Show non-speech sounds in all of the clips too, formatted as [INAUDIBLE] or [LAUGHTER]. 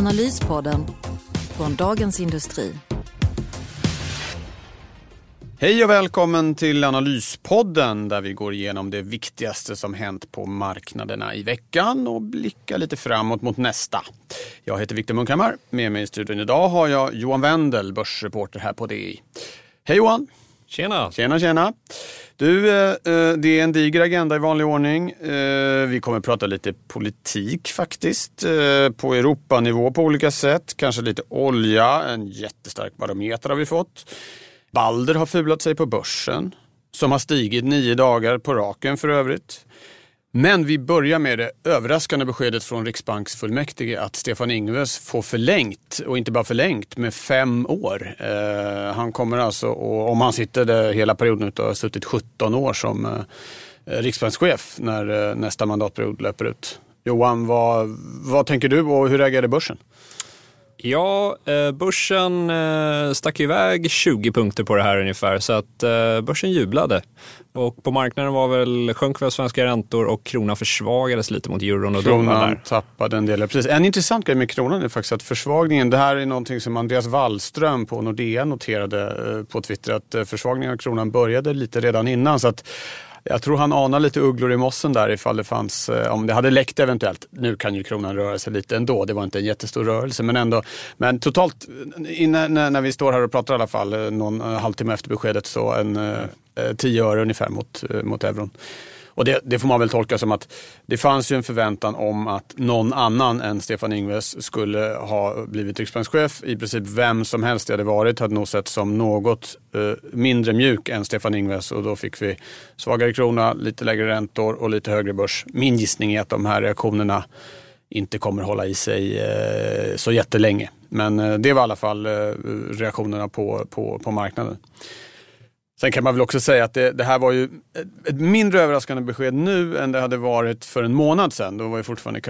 Analyspodden från Dagens Industri. Hej och välkommen till Analyspodden där vi går igenom det viktigaste som hänt på marknaderna i veckan och blickar lite framåt mot nästa. Jag heter Viktor Munkhammar. Med mig i studion idag har jag Johan Wendel, börsreporter här på DI. Hej Johan! Tjena! Tjena, tjena! Du, eh, eh, det är en diger agenda i vanlig ordning. Eh, vi kommer att prata lite politik faktiskt, på Europanivå på olika sätt. Kanske lite olja, en jättestark barometer har vi fått. Balder har fulat sig på börsen, som har stigit nio dagar på raken för övrigt. Men vi börjar med det överraskande beskedet från Riksbanksfullmäktige att Stefan Ingves får förlängt, och inte bara förlängt, med fem år. Eh, han kommer alltså, och om han sitter där hela perioden ut har suttit 17 år som eh, riksbankschef när eh, nästa mandatperiod löper ut. Johan, vad, vad tänker du och hur reagerade börsen? Ja, eh, börsen eh, stack iväg 20 punkter på det här ungefär så att eh, börsen jublade. Och på marknaden var väl, sjönk väl svenska räntor och kronan försvagades lite mot euron och Kronan tappade en del. Precis. En intressant grej med kronan är faktiskt att försvagningen, det här är någonting som Andreas Wallström på Nordea noterade på Twitter, att försvagningen av kronan började lite redan innan. Så att jag tror han anar lite ugglor i mossen där ifall det fanns, eh, om det hade läckt eventuellt. Nu kan ju kronan röra sig lite ändå, det var inte en jättestor rörelse men ändå. Men totalt, innan, när vi står här och pratar i alla fall, eh, någon eh, halvtimme efter beskedet så en 10 öre ungefär mot, mot euron. Och det, det, får man väl tolka som att det fanns ju en förväntan om att någon annan än Stefan Ingves skulle ha blivit riksbankschef. I princip vem som helst det hade varit hade nog sett som något eh, mindre mjuk än Stefan Ingves och då fick vi svagare krona, lite lägre räntor och lite högre börs. Min gissning är att de här reaktionerna inte kommer hålla i sig eh, så jättelänge. Men eh, det var i alla fall eh, reaktionerna på, på, på marknaden. Sen kan man väl också säga att det, det, här var ju ett mindre överraskande besked nu än det hade varit för en månad sedan. Då var ju fortfarande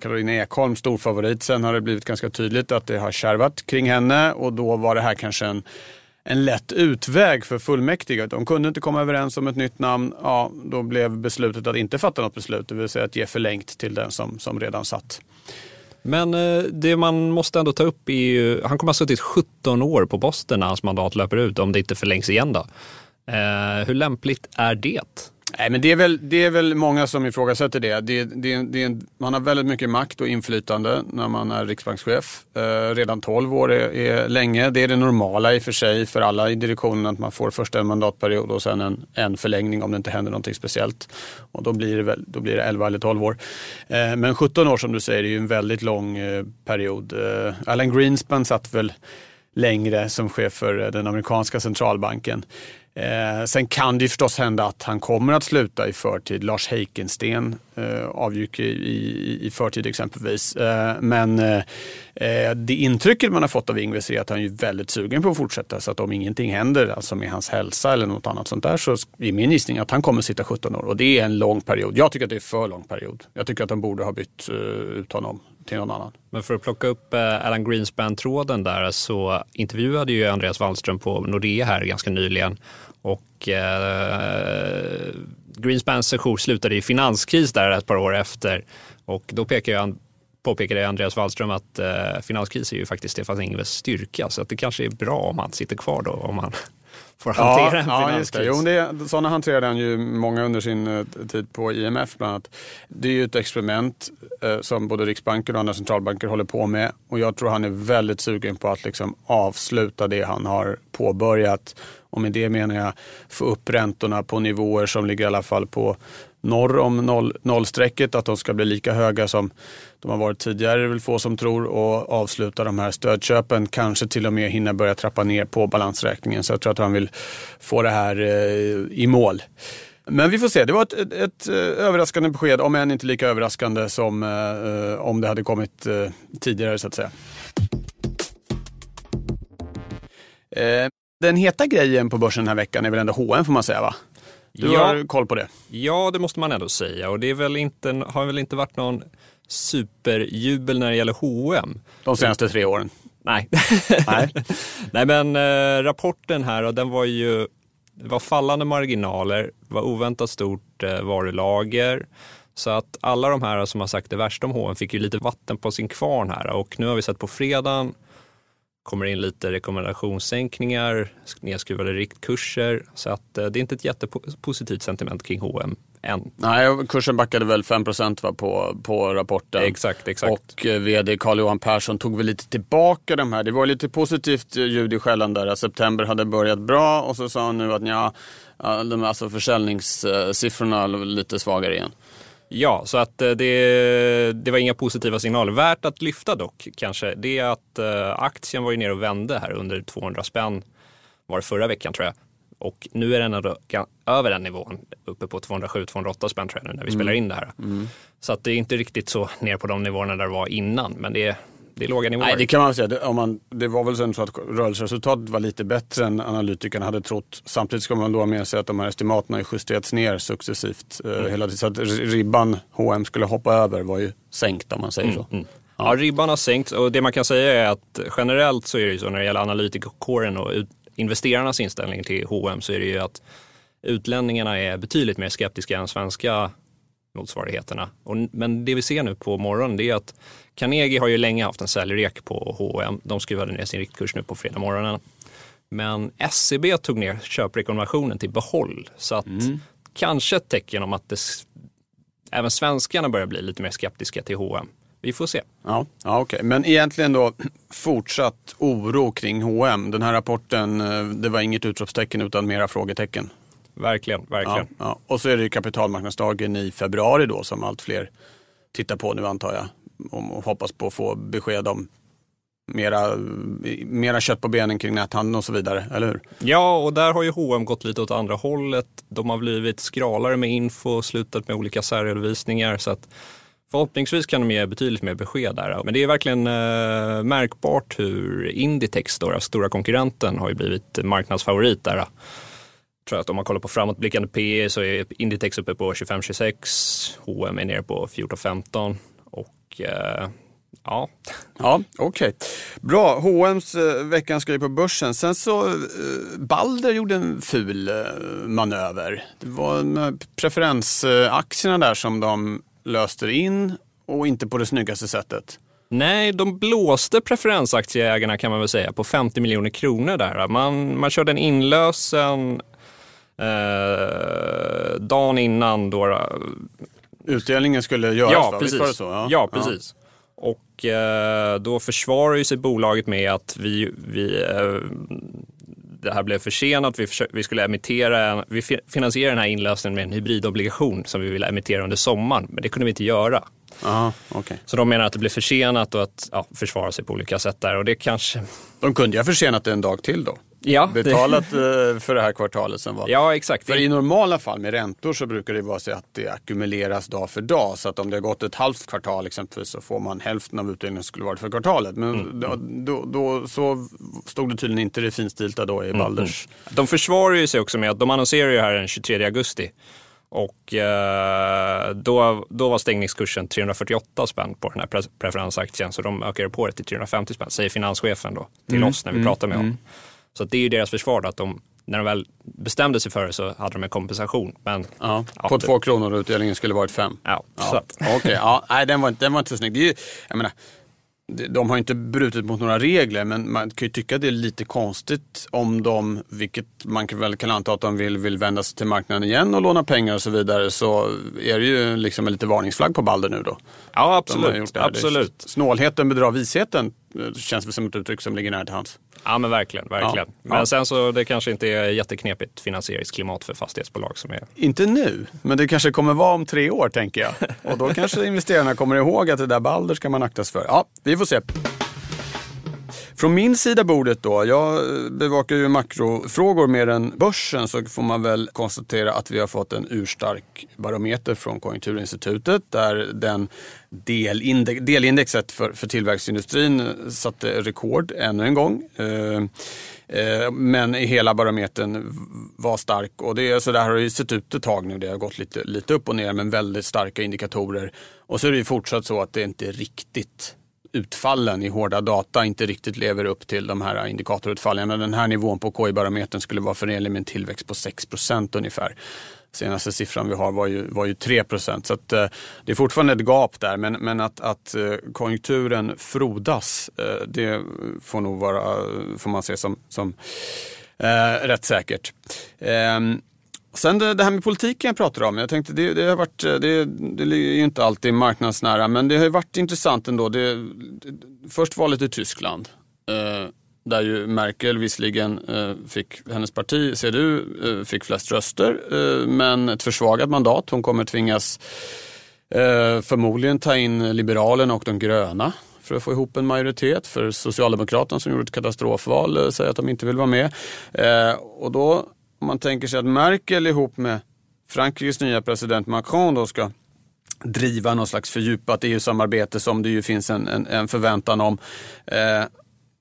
Karolina Ekholm stor favorit. Sen har det blivit ganska tydligt att det har kärvat kring henne och då var det här kanske en, en lätt utväg för fullmäktige. De kunde inte komma överens om ett nytt namn. Ja, då blev beslutet att inte fatta något beslut, det vill säga att ge förlängt till den som, som redan satt. Men eh, det man måste ändå ta upp är ju, han kommer ha suttit 17 år på posten när hans mandat löper ut om det inte förlängs igen då. Eh, hur lämpligt är det? Nej, men det är, väl, det är väl många som ifrågasätter det. det, det, det man har väldigt mycket makt och inflytande när man är riksbankschef. Eh, redan 12 år är, är, länge. Det är det normala i och för sig för alla i direktionen att man får först en mandatperiod och sen en, en förlängning om det inte händer någonting speciellt. Och då blir det, väl, då blir det 11 eller 12 år. Eh, men 17 år som du säger är ju en väldigt lång eh, period. Eh, Alan Greenspan satt väl längre som chef för eh, den amerikanska centralbanken. Eh, sen kan det förstås hända att han kommer att sluta i förtid. Lars Heikensten eh, avgick i, i, i förtid exempelvis. Eh, men eh, eh det intrycket man har fått av Ingves är att han är väldigt sugen på att fortsätta. Så att om ingenting händer, alltså med hans hälsa eller något annat sånt där, så är min gissning att han kommer att sitta 17 år. Och det är en lång period. Jag tycker att det är för lång period. Jag tycker att de borde ha bytt eh, ut honom till någon annan. Men för att plocka upp eh, Alan Greenspan-tråden där så intervjuade ju Andreas Wallström på Nordea här ganska nyligen och eh, Greenspans session slutade i finanskris där ett par år efter. Och då pekar jag, påpekade Andreas Wallström att eh, finanskris är ju faktiskt Stefan Ingves styrka. Så att det kanske är bra om han sitter kvar då. Om han får hantera ja, en finanskris. Ja, Jo, det, sådana hanterade han ju många under sin uh, tid på IMF bland annat. Det är ju ett experiment uh, som både Riksbanken och andra centralbanker håller på med. Och jag tror han är väldigt sugen på att liksom avsluta det han har påbörjat och med det menar jag få upp räntorna på nivåer som ligger i alla fall på norr om noll, nollstrecket, att de ska bli lika höga som de har varit tidigare, det är väl få som tror, och avsluta de här stödköpen. Kanske till och med hinna börja trappa ner på balansräkningen. Så jag tror att han vill få det här eh, i mål. Men vi får se. Det var ett, ett, ett eh, överraskande besked, om än inte lika överraskande som eh, eh, om det hade kommit eh, tidigare så att säga. Eh, den heta grejen på börsen den här veckan är väl ändå H&M får man säga va? Du Ja. har koll på det. Ja, det måste man ändå säga. Och det är väl inte, har väl inte varit någon superjubel när det gäller H&M. De senaste tre åren. Nej. Nej. [LAUGHS] Nej, men eh, rapporten här, och den var ju det var fallande marginaler, det var oväntat stort eh, varulager. Så att alla de här som har sagt det värsta om H&M fick ju lite vatten på sin kvarn här och nu har vi sett på fredagen kommer in lite rekommendationssänkningar, nedskruvade riktkurser. Så att eh, det är inte ett jättepositivt sentiment kring H&M än. Nej, kursen backade väl 5 va, på, på rapporten. Exakt, exakt. Och eh, vd Carl-Johan Persson tog väl lite tillbaka de här. Det var lite positivt eh, ljud i skällan där. September hade börjat bra och så sa han nu att ja, de alltså försäljningssiffrorna lite svagare igen. Ja, så att eh, det, det var inga positiva signaler. Värt att lyfta dock kanske, det är att eh, aktien var ju ner och vände här under 200 spänn var det förra veckan tror jag. Och nu är den ändå över den nivån, uppe på 207-208 spänn tror jag nu när vi spelar in det här. Så att det är inte riktigt så ner på de nivåerna där det var innan, men det är, det är låga nivåer. Nej, det kan man säga. Det, om man, det var väl sen så att rörelseresultatet var lite bättre än analytikerna hade trott. Samtidigt ska man då ha med sig att de här estimaten har ju justerats ner successivt. eh, hela tiden. Så att ribban H&M skulle hoppa över var ju sänkt om man säger så. Ja, ribban har sänkts och det man kan säga är att generellt så är det ju så när det gäller analytikerkåren och investerarnas inställning till H&M så är det ju att utlänningarna är betydligt mer skeptiska än svenska motsvarigheterna. Och, men det vi ser nu på morgonen det är att Carnegie har ju länge haft en säljrek på H&M. De skruvade ner sin riktkurs nu på fredag morgonen. Men SCB tog ner köprekommendationen till behåll. Så att kanske ett tecken om att det, även svenskarna börjar bli lite mer skeptiska till H&M. Vi får se. Ja, ja okej. Men egentligen då fortsatt oro kring H&M. Den här rapporten, eh, det var inget utropstecken utan mera frågetecken. Verkligen, Ja, verkligen. ja. Och så är det kapitalmarknadsdagen i februari då som allt fler tittar på nu antar jag. Och hoppas på att få besked om mera, mera kött på benen kring näthandeln och så vidare, eller hur? Ja, och där har ju H&M gått lite åt andra hållet. De har blivit skralare med info, slutat med olika särredovisningar. Så att förhoppningsvis kan de ge betydligt mer besked där. Men det är verkligen eh, märkbart hur Inditex, då, den stora konkurrenten, har ju blivit marknadsfavorit där. Tror att om man kollar på framåtblickande PE så är Inditex uppe på 25-26, H&M är nere på 14-15 och eh, ja, [LAUGHS] Ja, okej. Bra, H&M's eh, veckans grej på börsen. Sen så, eh, Balder gjorde en ful eh, manöver. Det var med preferensaktierna där som de löste in och inte på det snyggaste sättet. Nej, de blåste preferensaktieägarna kan man väl säga på 50 miljoner kronor där. Man, man körde en inlösen eh, dagen innan då. Utdelningen skulle göras Ja, va? precis. Så? Ja, precis. Och eh, då försvarar ju sig bolaget med att vi, vi eh, det här blev försenat. Vi, vi skulle emittera, en, vi fi- finansierar den här inlösningen med en hybridobligation som vi ville emittera under sommaren, men det kunde vi inte göra. Ja, okej. Så de menar att det blev försenat och att ja, försvara sig på olika sätt där och det kanske De kunde ju ha försenat det en dag till då. Ja, Betalat eh, för det här kvartalet som var. Ja, exakt. För i normala fall med räntor så brukar det vara så att det ackumuleras dag för dag. Så att om det har gått ett halvt kvartal exempelvis så får man hälften av utdelningen som skulle varit för kvartalet. Men Mm, då, då, då så stod det tydligen inte det finstilta då i Mm, Balders. De försvarar ju sig också med att de annonserar ju här den 23 augusti. Och eh, då, då var stängningskursen 348 spänn på den här pre- preferensaktien. Så de ökade på det till 350 spänn, säger finanschefen då till oss när vi pratar med honom. Så det är ju deras försvar att de, när de väl bestämde sig för det så hade de en kompensation. Men Ja, Ja, på det- två kronor och utdelningen skulle varit fem. ja, Ja, Okej, ja, nej, den, var, den var inte så snygg. Det är ju, jag menar, de- de har inte brutit mot några regler men man kan ju tycka att det är lite konstigt om de, vilket man väl kan anta att de vill, vill vända sig till marknaden igen och låna pengar och så vidare så är det ju liksom en lite varningsflagg på Balder nu då. ja, De absolut. är- absolut. Snålheten bedrar visheten känns väl som ett uttryck som ligger nära till hands. Ja, men verkligen. verkligen. Ja, Men ja. sen så det kanske inte är jätteknepigt finansieringsklimat för fastighetsbolag som är Inte nu, men det kanske kommer vara om tre år tänker jag. [LAUGHS] Och då kanske investerarna kommer ihåg att det där Balder ska man aktas för. Ja, vi får se. Från min sida bordet då, jag bevakar ju makrofrågor mer än börsen, så får man väl konstatera att vi har fått en urstark barometer från Konjunkturinstitutet där den delindex, delindexet för, för tillverkningsindustrin satte rekord ännu en gång. Eh, eh, men hela barometern var stark och det, så där har det sett ut ett tag nu. Det har gått lite, lite upp och ner men väldigt starka indikatorer. Och så är det ju fortsatt så att det inte är riktigt utfallen i hårda data inte riktigt lever upp till de här indikatorutfallen. Den här nivån på KI-barometern skulle vara förenlig med en tillväxt på 6% ungefär. Senaste siffran vi har var ju, var ju 3 Så att, eh, det är fortfarande ett gap där. Men, men att, att eh, konjunkturen frodas, eh, det får nog vara, eh, får man se som, som eh, rätt säkert. Ehm, Sen det, det, här med politiken jag pratade om. Jag tänkte det, det har varit, det, det är ju inte alltid marknadsnära men det har ju varit intressant ändå. Det, först valet i Tyskland. Eh, där ju Merkel visserligen eh, fick, hennes parti CDU eh, fick flest röster eh, men ett försvagat mandat. Hon kommer tvingas eh, förmodligen ta in Liberalerna och de gröna för att få ihop en majoritet. För Socialdemokraterna som gjorde ett katastrofval eh, säger att de inte vill vara med. Eh, och då om man tänker sig att Merkel ihop med Frankrikes nya president Macron då ska driva någon slags fördjupat EU-samarbete som det ju finns en, en, en förväntan om. Eh,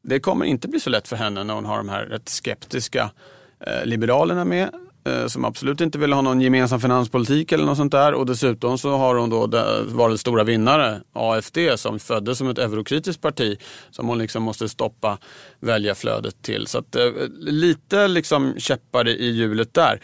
det kommer inte bli så lätt för henne när hon har de här rätt skeptiska eh, liberalerna med Eh, som absolut inte vill ha någon gemensam finanspolitik eller något sånt där. Och dessutom så har hon då varit stora vinnare, AFD, som föddes som ett eurokritiskt parti som hon liksom måste stoppa väljarflödet till. Så att, eh, lite liksom käppar i hjulet där.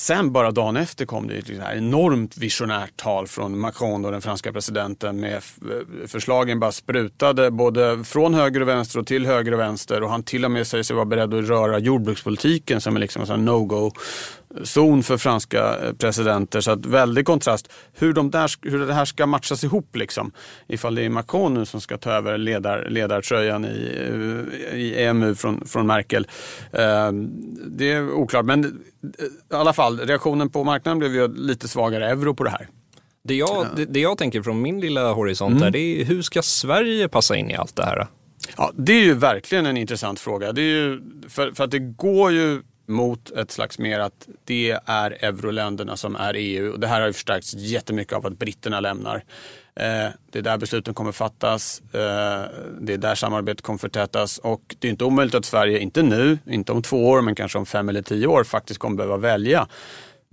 Sen bara dagen efter kom det ett liksom enormt visionärt tal från Macron, och den franska presidenten, med eh, förslagen bara sprutade både från höger och vänster och till höger och vänster. Och han till och med säger sig vara beredd att röra jordbrukspolitiken som är liksom en no-go zon för franska eh, presidenter. Så att väldig kontrast. Hur, de där, hur det här ska matchas ihop liksom. Ifall det är Macron nu som ska ta över ledar, ledartröjan i, eh, i EMU från, från Merkel. Eh, det är oklart. Men i alla fall, reaktionen på marknaden blev ju lite svagare euro på det här. Det jag, det, det jag tänker från min lilla horisont mm. är, det är hur ska Sverige passa in i allt det här? Ja, det är ju verkligen en intressant fråga. Det är ju, för, för att det går ju mot ett slags mer att det är euroländerna som är EU. Och det här har ju förstärkts jättemycket av att britterna lämnar. Eh, det är där besluten kommer fattas. Eh, det är där samarbetet kommer förtätas. Och det är inte omöjligt att Sverige, inte nu, inte om två år, men kanske om fem eller tio år faktiskt kommer behöva välja.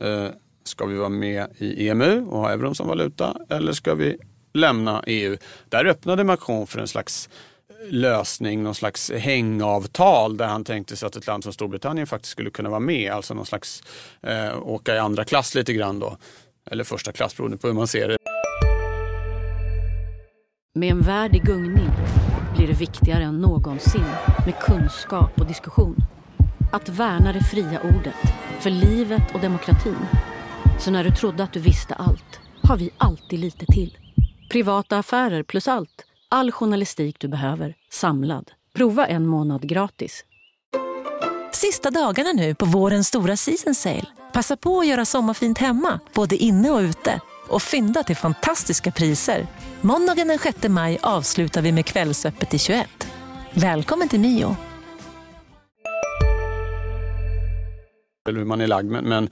Eh, ska vi vara med i EMU och ha euron som valuta eller ska vi lämna EU? Där öppnade Macron för en slags lösning, någon slags hängavtal där han tänkte sig att ett land som Storbritannien faktiskt skulle kunna vara med. Alltså någon slags eh, åka i andra klass lite grann då. Eller första klass beroende på hur man ser det. Med en värld i gungning blir det viktigare än någonsin med kunskap och diskussion. Att värna det fria ordet, för livet och demokratin. Så när du trodde att du visste allt, har vi alltid lite till. Privata affärer plus allt All journalistik du behöver, samlad. Prova en månad gratis. Sista dagarna nu på vårens stora season sale. Passa på att göra sommarfint hemma, både inne och ute. Och fynda till fantastiska priser. Måndagen den 6 maj avslutar vi med Kvällsöppet i 21. Välkommen till Mio. Eller hur man är lagd, men, men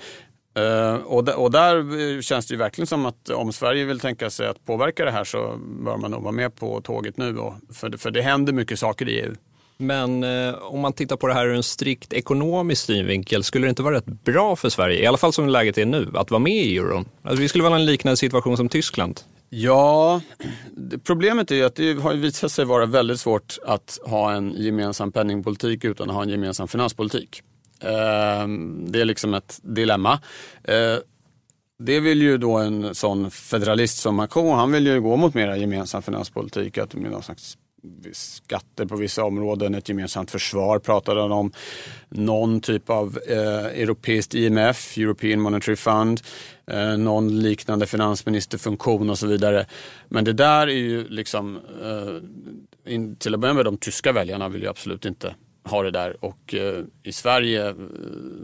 Uh, och, och, där känns det ju verkligen som att om Sverige vill tänka sig att påverka det här så bör man nog vara med på tåget nu. Och, för, för det händer mycket saker i EU. Men eh, om man tittar på det här ur en strikt ekonomisk synvinkel, skulle det inte vara rätt bra för Sverige, i alla fall som läget är nu, att vara med i euron? Alltså, vi skulle vara i en liknande situation som Tyskland. Ja, problemet är ju att det har visat sig vara väldigt svårt att ha en gemensam penningpolitik utan att ha en gemensam finanspolitik. Ehm, det är liksom ett dilemma. Ehm, det vill ju då en sån federalist som Macron, han vill ju gå mot mera gemensam finanspolitik, att med någon slags skatter på vissa områden, ett gemensamt försvar pratade han om. Någon typ av eh, europeiskt IMF, European Monetary Fund, eh, någon liknande finansministerfunktion och så vidare. Men det där är ju liksom, eh, in, till att börja med de tyska väljarna vill ju absolut inte ha det där och eh, i Sverige eh,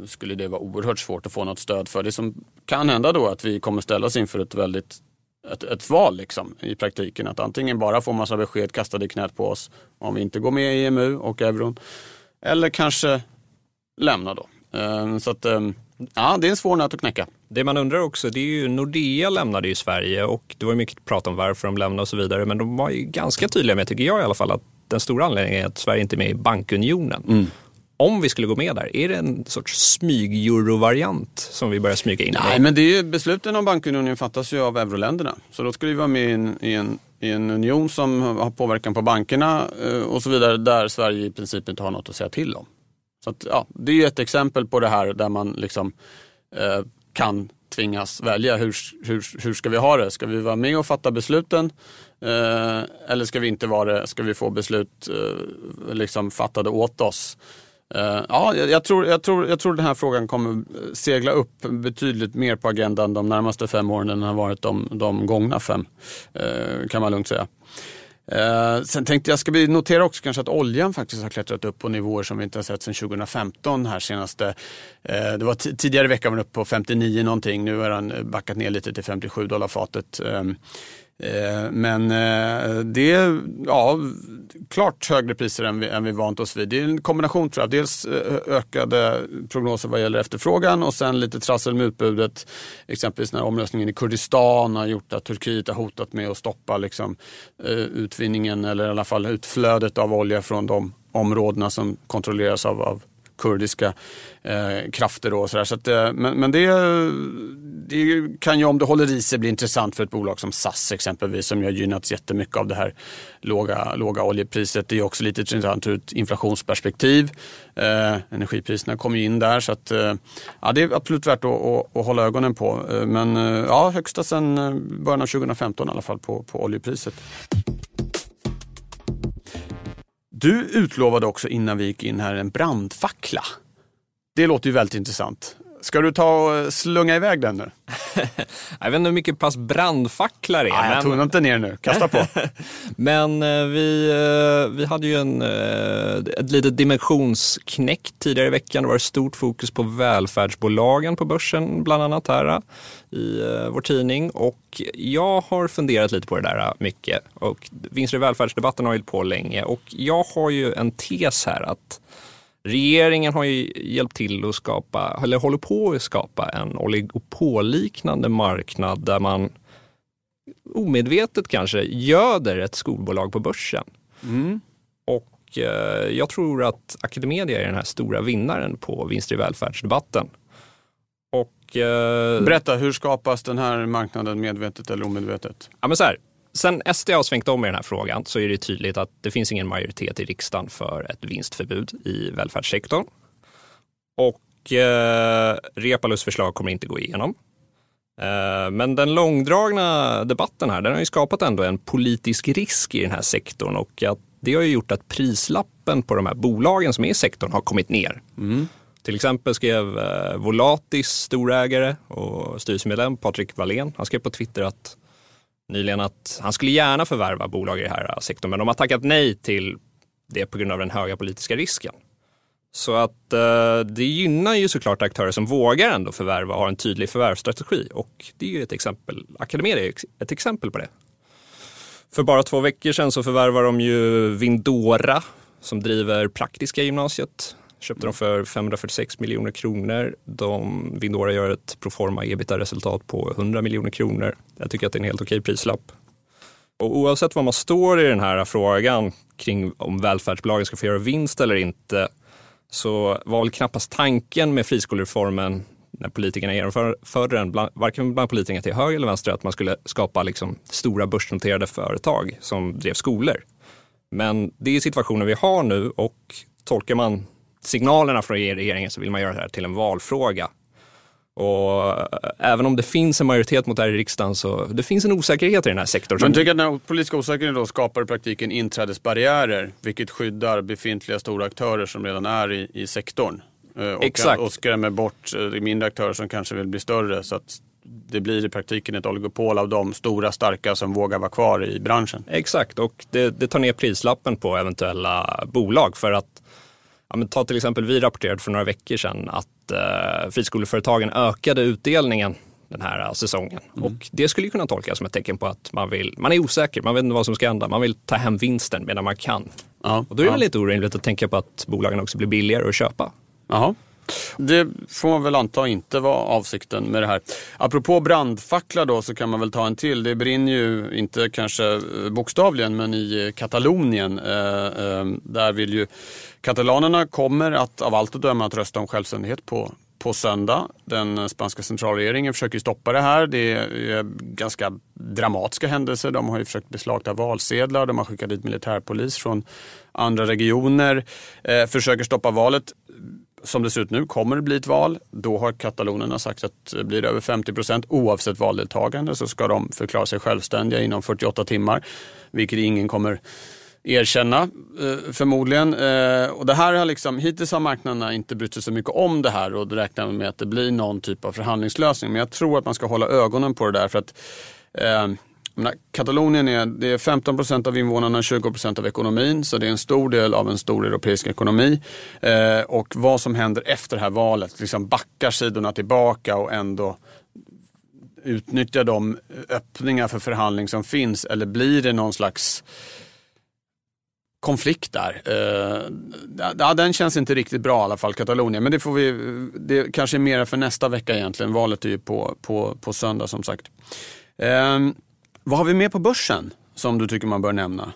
skulle det vara oerhört svårt att få något stöd för. Det som kan hända då är att vi kommer ställas inför ett väldigt ett, ett val liksom, i praktiken. Att antingen bara få massa besked kastade i knät på oss om vi inte går med i EMU och euron. Eller kanske lämna då. Eh, så att, ja, det är en svår nöt att knäcka. Det man undrar också, det är ju Nordea lämnade ju Sverige och det var mycket prat om varför de lämnade och så vidare. Men de var ju ganska tydliga med, tycker jag i alla fall, att den stora anledningen är att Sverige inte är med i bankunionen. Mm. Om vi skulle gå med där, är det en sorts smyg-euro-variant som vi börjar smyga in Nej, men det är ju, besluten om bankunionen fattas ju av euroländerna. Så då skulle vi vara med i en, i en, i en union som har påverkan på bankerna eh, och så vidare, där Sverige i princip inte har något att säga till om. Så att, ja, det är ju ett exempel på det här där man liksom eh, kan tvingas välja. Hur, hur, hur ska vi ha det? Ska vi vara med och fatta besluten? Eh, eller ska vi inte vara det? Ska vi få beslut eh, liksom fattade åt oss? Eh, ja, jag tror, jag, tror, jag tror den här frågan kommer segla upp betydligt mer på agendan de närmaste fem åren än den har varit de, de gångna fem. Eh, kan man lugnt säga. Eh, sen tänkte jag, ska vi notera också kanske att oljan faktiskt har klättrat upp på nivåer som vi inte har sett sedan 2015 här senaste. Eh, det var tidigare i veckan var den uppe på 59 någonting, nu har den backat ner lite till 57 dollar fatet. Eh, Eh, men eh, det är ja, klart högre priser än vi, än vi vant oss vid. Det är en kombination tror jag. Dels eh, ökade prognoser vad gäller efterfrågan och sen lite trassel med utbudet. Exempelvis när omröstningen i Kurdistan har gjort att Turkiet har hotat med att stoppa liksom, utvinningen eller i alla fall utflödet av olja från de områdena som kontrolleras av, av kurdiska eh, krafter. Och så där. Så att, eh, men men det, det, kan ju om det håller i sig bli intressant för ett bolag som SAS exempelvis som ju har gynnats jättemycket av det här låga, låga oljepriset. Det är också lite intressant ur ett inflationsperspektiv. Eh, energipriserna kommer ju in där så att, eh, ja, det är absolut värt att, att, att hålla ögonen på. Eh, men eh, ja, högsta sedan eh, början av 2015 i alla fall på, på oljepriset. Du utlovade också innan vi gick in här en brandfackla. Det låter ju väldigt intressant. Ska du ta och slunga iväg den nu? [LAUGHS] jag vet inte hur mycket pass brandfacklar är. Ah, jag men... tog inte ner nu, kasta på. [LAUGHS] men eh, vi, eh, vi hade ju en, eh, ett litet dimensionsknäck tidigare i veckan. Det var stort fokus på välfärdsbolagen på börsen, bland annat här i vår tidning. Och jag har funderat lite på det där mycket. Och vinster i välfärdsdebatten har hållit på länge. Och jag har ju en tes här att Regeringen har ju hjälpt till att skapa, eller håller på att skapa en oligopolliknande marknad där man omedvetet kanske göder ett skolbolag på börsen. Mm. Och eh, jag tror att Academedia är den här stora vinnaren på vinster i välfärdsdebatten. Och, eh, Berätta, hur skapas den här marknaden medvetet eller omedvetet? Ja, men så här, Sen SD har svängt om i den här frågan så är det tydligt att det finns ingen majoritet i riksdagen för ett vinstförbud i välfärdssektorn. Och eh, Repalus förslag kommer inte gå igenom. Eh, men den långdragna debatten här, den har ju skapat ändå en politisk risk i den här sektorn och att det har ju gjort att prislappen på de här bolagen som är i sektorn har kommit ner. Mm. Till exempel skrev eh, Volatis storägare och styrelsemedlem Patrik Wallén, han skrev på Twitter att nyligen att han skulle gärna förvärva bolag i den här sektorn, men de har tackat nej till det på grund av den höga politiska risken. Så att eh, det gynnar ju såklart aktörer som vågar ändå förvärva och har en tydlig förvärvsstrategi. Och det är ju ett exempel, Academedia är ett exempel på det. För bara två veckor sedan så förvärvar de ju Vindora som driver Praktiska gymnasiet köpte de för 546 miljoner kronor. De, Vindora gör ett proforma ebita-resultat på 100 miljoner kronor. Jag tycker att det är en helt okej prislapp. Och oavsett var man står i den här frågan kring om välfärdsbolagen ska få göra vinst eller inte så var väl knappast tanken med friskolereformen när politikerna genomförde den, bland, varken bland politikerna till höger eller vänster, att man skulle skapa liksom stora börsnoterade företag som drev skolor. Men det är situationen vi har nu och tolkar man signalerna från regeringen så vill man göra det här till en valfråga. Och eh, även om det finns en majoritet mot det här i riksdagen så det finns en osäkerhet i den här sektorn. Men tycker att den politiska osäkerheten då skapar i praktiken inträdesbarriärer vilket skyddar befintliga stora aktörer som redan är i, i sektorn. Eh, och, Exakt. och skrämmer bort eh, mindre aktörer som kanske vill bli större. Så att det blir i praktiken ett oligopol av de stora starka som vågar vara kvar i branschen. Exakt, och det, det tar ner prislappen på eventuella bolag för att Ja, men ta till exempel, vi rapporterade för några veckor sedan att eh, friskoleföretagen ökade utdelningen den här säsongen. Mm. Och det skulle kunna tolkas som ett tecken på att man, vill, man är osäker, man vet inte vad som ska hända, man vill ta hem vinsten medan man kan. Ja, och då är det ja. lite orimligt att tänka på att bolagen också blir billigare att köpa. Jaha. Det får man väl anta inte var avsikten med det här. Apropå brandfackla då så kan man väl ta en till. Det brinner ju inte kanske eh, bokstavligen men i eh, Katalonien. Eh, eh, där vill ju katalanerna kommer att av allt att döma att rösta om självständighet på på söndag. Den eh, spanska centralregeringen försöker stoppa det här. Det är ganska dramatiska händelser. De har ju försökt beslagta valsedlar, de har skickat dit militärpolis från andra regioner, eh, försöker stoppa valet som det ser ut nu kommer det bli ett val. Då har katalonerna sagt att blir det över 50 procent oavsett valdeltagande så ska de förklara sig självständiga inom 48 timmar. Vilket ingen kommer erkänna eh, förmodligen. Eh, och det här har liksom, hittills har marknaderna inte brytt sig så mycket om det här och räknar med att det blir någon typ av förhandlingslösning. Men jag tror att man ska hålla ögonen på det där för att eh, menar, Katalonien är, det är 15 procent av invånarna, 20 procent av ekonomin. Så det är en stor del av en stor europeisk ekonomi. Eh, och vad som händer efter det här valet, liksom backar sidorna tillbaka och ändå utnyttjar de öppningar för förhandling som finns eller blir det någon slags konflikt där. Eh, ja, den känns inte riktigt bra i alla fall, Katalonien. Men det får vi, det kanske är mera för nästa vecka egentligen. Valet är ju på, på, på söndag som sagt. Eh, vad har vi mer på börsen som du tycker man bör nämna?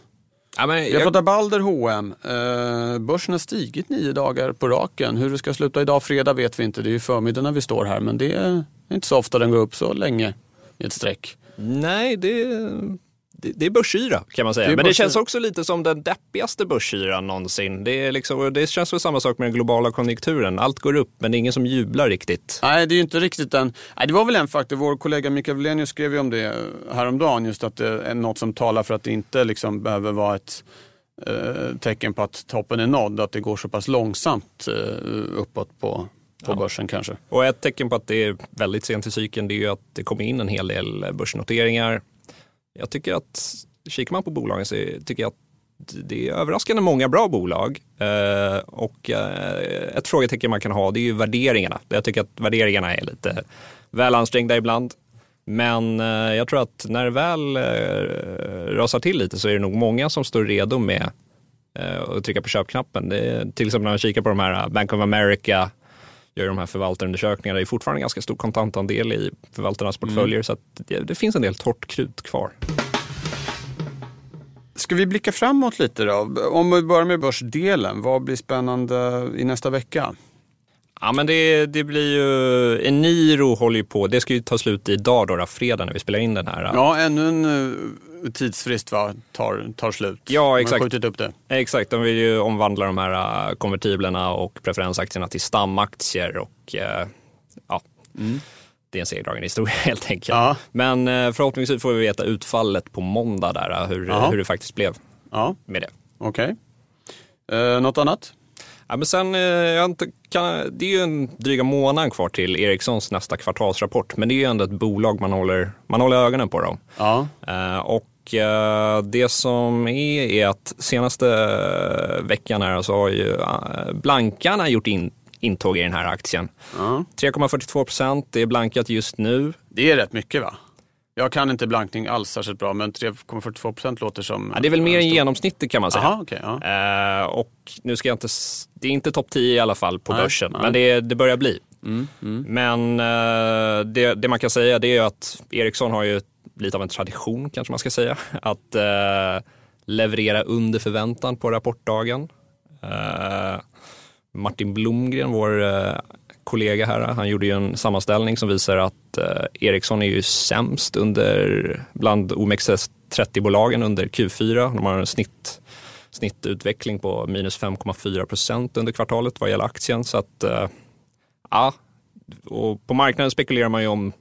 Ja, men jag... jag pratar Balder H&M. Eh, börsen har stigit nio dagar på raken. Hur det ska sluta idag, fredag, vet vi inte. Det är ju förmiddag när vi står här. Men det är inte så ofta den går upp så länge i ett streck. Nej, det det är börsyra kan man säga. Det Men det känns också lite som den deppigaste börsyran någonsin. Det, är liksom, det känns väl samma sak med den globala konjunkturen. Allt går upp men det är ingen som jublar riktigt. Nej, det är ju inte riktigt den. Nej, det var väl en faktor. Vår kollega Mikael Wlenius skrev ju om det häromdagen. Just att det är något som talar för att det inte liksom behöver vara ett eh, tecken på att toppen är nådd. Att det går så pass långsamt eh, uppåt på, på ja. börsen kanske. Och ett tecken på att det är väldigt sent i cykeln det är ju att det kommer in en hel del börsnoteringar jag tycker att, kikar man på bolagen så tycker jag att det är överraskande många bra bolag. Eh, och eh, ett frågetecken man kan ha det är ju värderingarna. Jag tycker att värderingarna är lite väl ansträngda ibland. Men eh, jag tror att när det väl eh, rasar till lite så är det nog många som står redo med eh, att trycka på köpknappen. Det är, till exempel när man kikar på de här Bank of America, gör de här förvaltarundersökningarna. Det är fortfarande ganska stor kontantandel i förvaltarnas portföljer mm. så det, det, finns en del torrt krut kvar. Ska vi blicka framåt lite då? Om vi börjar med börsdelen, vad blir spännande i nästa vecka? Ja men det, det blir ju, Eniro håller ju på, det ska ju ta slut idag då, då fredag när vi spelar in den här. Ja, ännu en uh, tidsfrist va, tar, tar slut. Ja exakt. Man skjutit upp det. Exakt, de vill ju omvandla de här uh, konvertiblerna och preferensaktierna till stamaktier och uh, ja. Mm. Det är en segdragen historia [LAUGHS] helt enkelt. Ja. Men förhoppningsvis får vi veta utfallet på måndag där, hur, hur det faktiskt blev ja. med det. Okej. Okay. något annat? Ja, men sen, eh, jag inte, kan, det är ju en dryga månad kvar till Ericssons nästa kvartalsrapport, men det är ju ändå ett bolag man håller, man håller ögonen på. Dem. Ja. Och det som är, är att senaste veckan här så har ju uh, blankarna gjort in, intåg i den här aktien. Ja. 3,42 procent, det är blankat just nu. Det är rätt mycket va? Jag kan inte blankning alls särskilt bra, men 3,42 procent låter som... Ja, det är väl mer än genomsnittet kan man säga. Aha, okay, ja. uh, och nu ska jag inte... Det är inte topp 10 i alla fall på nej, börsen, nej. men det, det, börjar bli. Mm, mm. Men uh, det, det, man kan säga det är att Ericsson har ju lite av en tradition, kanske man ska säga, [LAUGHS] att eh, leverera under förväntan på rapportdagen. Eh, Martin Blomgren, vår eh, kollega här, han gjorde ju en sammanställning som visar att eh, Ericsson är ju sämst under, bland OMXS30-bolagen under Q4. De har en snitt, snittutveckling på minus 5,4 procent under kvartalet vad gäller aktien. Så att, eh, ja, och på marknaden spekulerar man ju om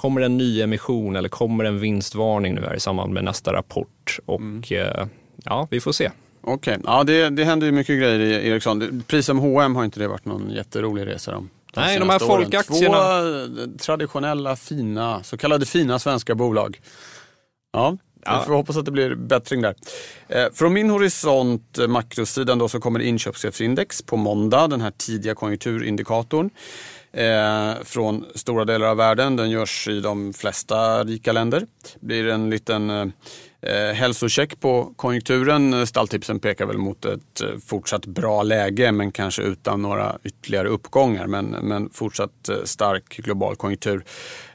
Kommer en ny emission eller kommer en vinstvarning nu här i samband med nästa rapport? Och mm. eh, ja, vi får se. Okej, okay. ja det, det händer ju mycket grejer i Ericsson. Precis som H&M har inte det varit någon jätterolig resa. De Nej, de här folkaktierna. Två eh, traditionella, fina, så kallade fina svenska bolag. Ja, Ja. Vi får hoppas att det blir bättring där. Eh, från min horisont, makrosidan, då, så kommer inköpschefsindex på måndag, den här tidiga konjunkturindikatorn eh, från stora delar av världen. Den görs i de flesta rika länder. Det blir en liten eh, eh, hälsocheck på konjunkturen. Eh, stalltipsen pekar väl mot ett eh, fortsatt bra läge men kanske utan några ytterligare uppgångar. Men, men fortsatt eh, stark global konjunktur.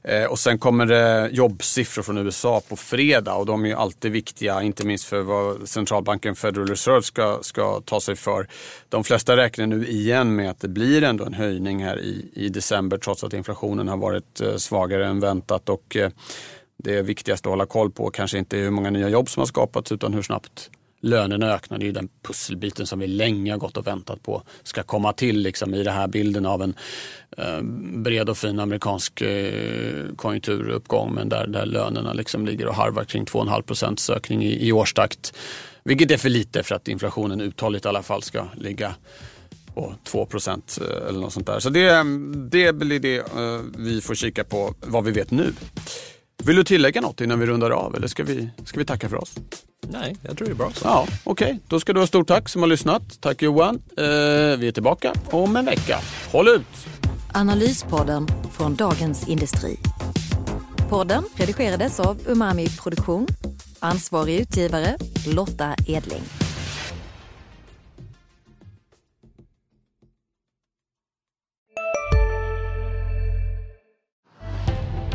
Eh, och sen kommer det jobbsiffror från USA på fredag och de är ju alltid viktiga, inte minst för vad centralbanken Federal Reserve ska, ska ta sig för. De flesta räknar nu igen med att det blir ändå en höjning här i, i december trots att inflationen har varit svagare än väntat. Och, eh, det viktigaste att hålla koll på kanske inte hur många nya jobb som har skapats utan hur snabbt lönerna ökar. Det är den pusselbiten som vi länge har gått och väntat på ska komma till liksom, i den här bilden av en eh, bred och fin amerikansk eh, konjunkturuppgång men där, där lönerna liksom ligger och harvar kring 2,5 procents ökning i, i årstakt. Vilket är för lite för att inflationen uthålligt i alla fall ska ligga på 2 procent eh, eller något sånt där. Så det, det blir det eh, vi får kika på vad vi vet nu. Vill du tillägga något innan vi rundar av eller ska vi, ska vi tacka för oss? Nej, jag tror det är bra så. Ja, Okej, okay. då ska du ha stort tack som har lyssnat. Tack Johan. Eh, vi är tillbaka om en vecka. Håll ut! Analyspodden från Dagens Industri. Podden redigerades av Umami Produktion. Ansvarig utgivare Lotta Edling.